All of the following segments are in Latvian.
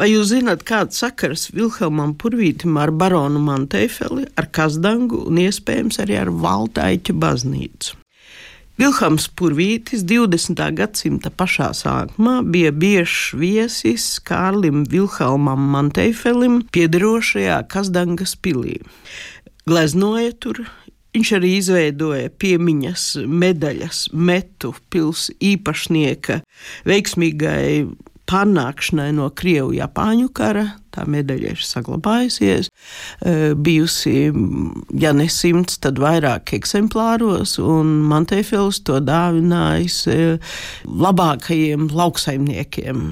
Vai jūs zināt, kāds sakars Vilhelmam Purvītam ar baronu Manteifeli, ar Kazdangu un iespējams arī ar Valtaiķu baznīcu? Vilhelms Purvītis 20. gadsimta pašā sākumā bija biežs viesis Kārlim Vilhelmam Manteifelim piederošajā Kazdangas pilī. Gleznoja tur, Viņš arī izveidoja piemiņas medaļas metu pilsētas īpašnieka veiksmīgai pārnākšanai no Krievu-Japāņu kara. Tā medaļa ir saglabājusies, e, bijusi, ja ne simts, tad vairāk eksemplāros, un Mantefils to dāvinājis e, labākajiem lauksaimniekiem.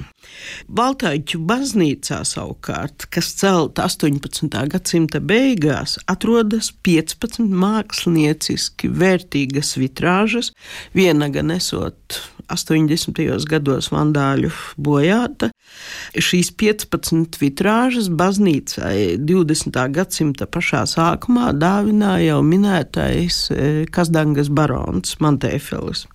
Baltāņu baznīcā savukārt, kas celta 18. gadsimta beigās, atrodas 15 mākslinieciski vērtīgas vitrāžas, viena gan esot 80. gados vandāļu bojāta. Šīs 15 vitrāžas baznīcai 20. gadsimta pašā sākumā dāvināja jau minētais e, Kazdangas barons Mantēfelis.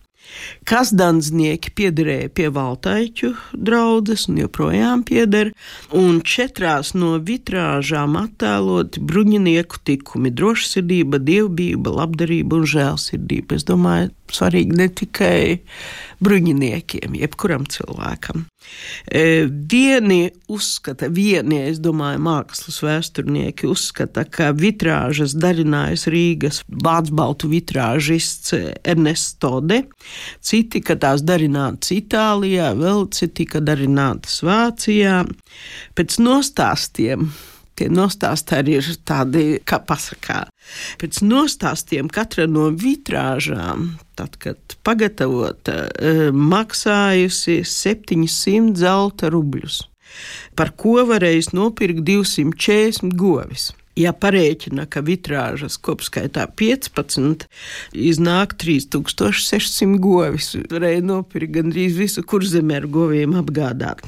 Kasdansnieki piederēja pie Valtaiķu draudzes un joprojām pieder, un četrās no vitrāžām attēloti bruņinieku tikumi - drošsirdība, dievbība, labdarība un žēlsirdība. Es domāju, svarīgi ne tikai bruņiniekiem, jebkuram cilvēkam. E, vieni uzskata, vieni, es domāju, mākslas vēsturnieki uzskata, ka vitrāžas darinājis Rīgas Vācu-Baltu vitrāžists Ernests Tode, citi, ka tās darinātas Itālijā, vēl citi, ka darinātas Vācijā. Pēc nostāstiem Tie nostāsti arī ir tādi, kā pasakā. Pēc nostāstiem katra no vitrāžām, tad, kad pagatavota, e, maksājusi 700 zelta rubļus, par ko varējis nopirkt 240 govis. Ja parēķina, ka vitrāžas kopskaitā 15, iznāk 3600 govis. Varēja nopirkt gandrīz visu kurzemē ar goviem apgādāt.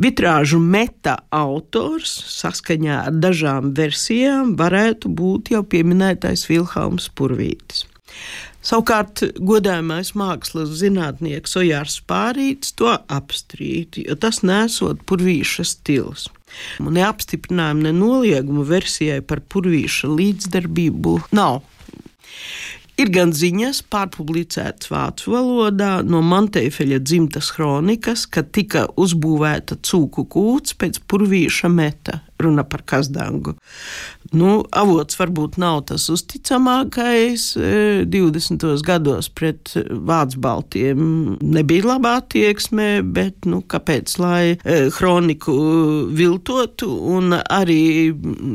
Vitrāžu meta autors saskaņā ar dažām versijām varētu būt jau pieminētais Vilhelms Purvītis. Savukārt, godājumais mākslas zinātnieks Ojārs Pārīts to apstrīd, jo tas nesot purvīša stils. Neapstiprinājumu, ne noliegumu versijai par purvīša līdzdarbību nav. Ir gan ziņas, pārpublicētas vācu valodā no Mantefeļa dzimtas kronikas, ka tika uzbūvēta cūku kūts pēc purvīša meta runa par Kazdangu. Nu, avots varbūt nav tas uzticamākais. 20. E, gados pret Vācu baltiem nebija labā attieksme, bet nu, kāpēc lai kroniku e, viltotu un arī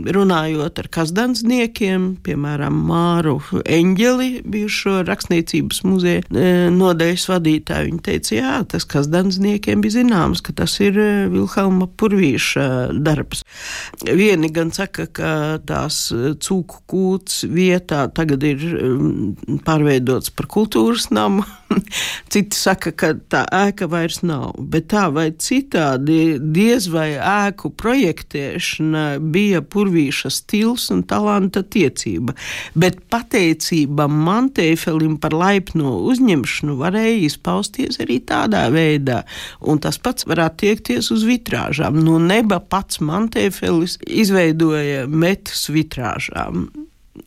runājot ar kazdansniekiem, piemēram, Māru Eņģeli, bijušo rakstniecības muzeja e, nodeļas vadītāju, viņi teica, jā, tas kazdansniekiem bija zināms, ka tas ir Vilhelma Purvīša darbs. Vieni gan saka, ka tās eh, cūku kūts vietā tagad ir mm, pārveidots par kultūras namu. Citi saka, ka tā ēka vairs nav, bet tā vai citādi diez vai ēku projektēšana bija purvīša stils un talanta tiecība, bet pateicība Manteifelim par laipno uzņemšanu varēja izpausties arī tādā veidā, un tas pats var attiekties uz vitrāžām. Nu, neba pats Manteifelis izveidoja metus vitrāžām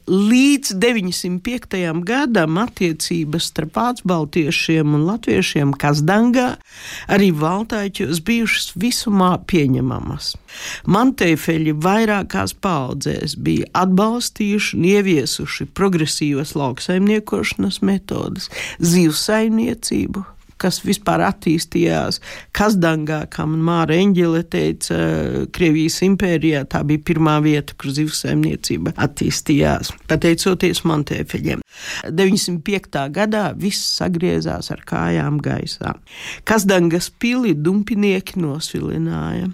līdz 905. gadam attiecības starp vācu baltiešiem un latviešiem Kazdangā arī valtāķos bijušas visumā pieņemamas. Mantefeļi vairākās paudzēs bija atbalstījuši un ieviesuši progresīvas lauksaimniekošanas metodas, zivsaimniecību, kas vispār attīstījās Kazdangā, kā man Māra Eņģele teica, Krievijas impērijā. Tā bija pirmā vieta, kur zivsaimniecība attīstījās, pateicoties Montēfeļiem. 905. gadā viss sagriezās ar kājām gaisā. Kazdangas pili dumpinieki nosvilināja.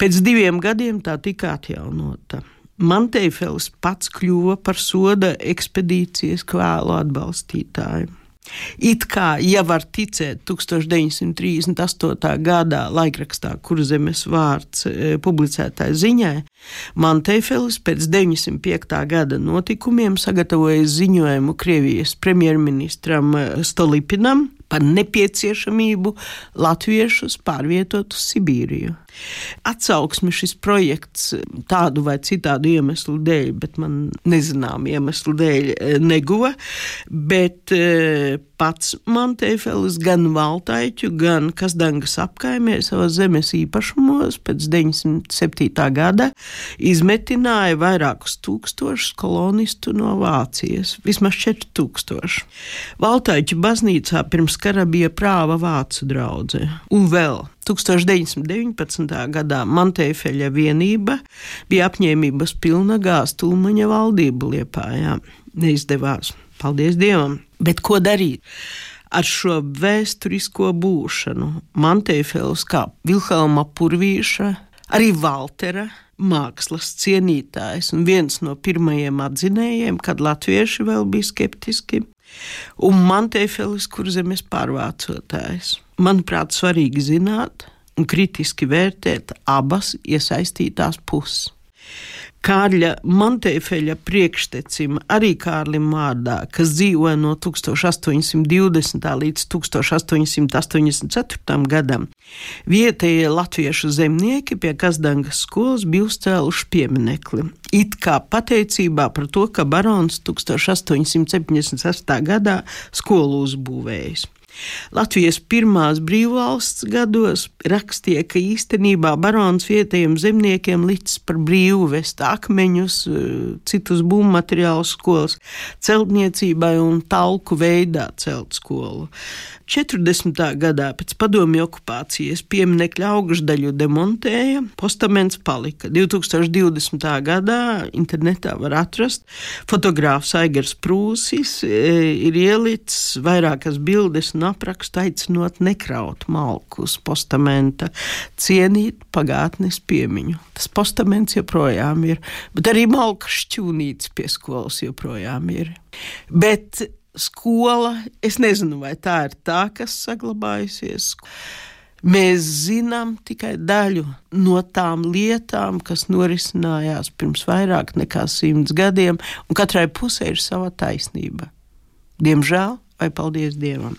Pēc diviem gadiem tā tika atjaunota. Manteifels pats kļuva par soda ekspedīcijas kvēlu atbalstītāju. It kā, ja var ticēt 1938. gadā laikrakstā Kurzemes vārds e, publicētāja ziņai, Manteifelis pēc 905. gada notikumiem sagatavoja ziņojumu Krievijas premjerministram e, Stolipinam par nepieciešamību latviešus pārvietot uz Sibīriju. Atsauksme šis projekts tādu vai citādu iemeslu dēļ, bet man nezinām iemeslu dēļ e, neguva, bet e, pats Manteifelis gan Valtaiķu, gan Kasdangas apkaimē savas zemes īpašumos pēc 907. gada izmetināja vairākus tūkstošus kolonistu no Vācijas, vismaz 4000. Valtaiķu baznīcā pirms kara bija prāva vācu draudze un vēl 1919. gadā Mantēfeļa vienība bija apņēmības pilna gāzt Ulmaņa valdību Liepājā. Neizdevās, paldies Dievam! Bet ko darīt? Ar šo vēsturisko būšanu Mantēfels kā Vilhelma Purvīša, arī Valtera mākslas cienītājs un viens no pirmajiem atzinējiem, kad latvieši vēl bija skeptiski, un Mantēfelis, kurzemes pārvācotājs manuprāt, svarīgi zināt un kritiski vērtēt abas iesaistītās puses. Kārļa Monteifeļa priekštecim, arī Kārlim Mārdā, kas dzīvoja no 1820. līdz 1884. gadam, vietējie latviešu zemnieki pie Kazdangas skolas bija uzcēluši pieminekli. It kā pateicībā par to, ka barons 1878. gadā skolu uzbūvējis. Latvijas pirmās brīvvalsts gados rakstīja, ka īstenībā barons vietējiem zemniekiem licis par brīvu vest akmeņus, citus būvmateriālus skolas, celtniecībai un talku veidā celt skolu. 40. gadā pēc padomju okupācijas pieminekļa augšdaļu demontēja, postaments palika. 2020. gadā internetā var atrast fotogrāfs Aigars Prūsis, e, ir ielicis vairākas bildes un aprakstu aicinot nekraut malku uz postamenta, cienīt pagātnes piemiņu. Tas postaments joprojām ir, bet arī malka šķūnīts pie skolas joprojām ir. Bet skola, es nezinu, vai tā ir tā, kas saglabājusies. Mēs zinām tikai daļu no tām lietām, kas norisinājās pirms vairāk nekā simts gadiem, un katrai pusē ir sava taisnība. Diemžēl, vai paldies Dievam!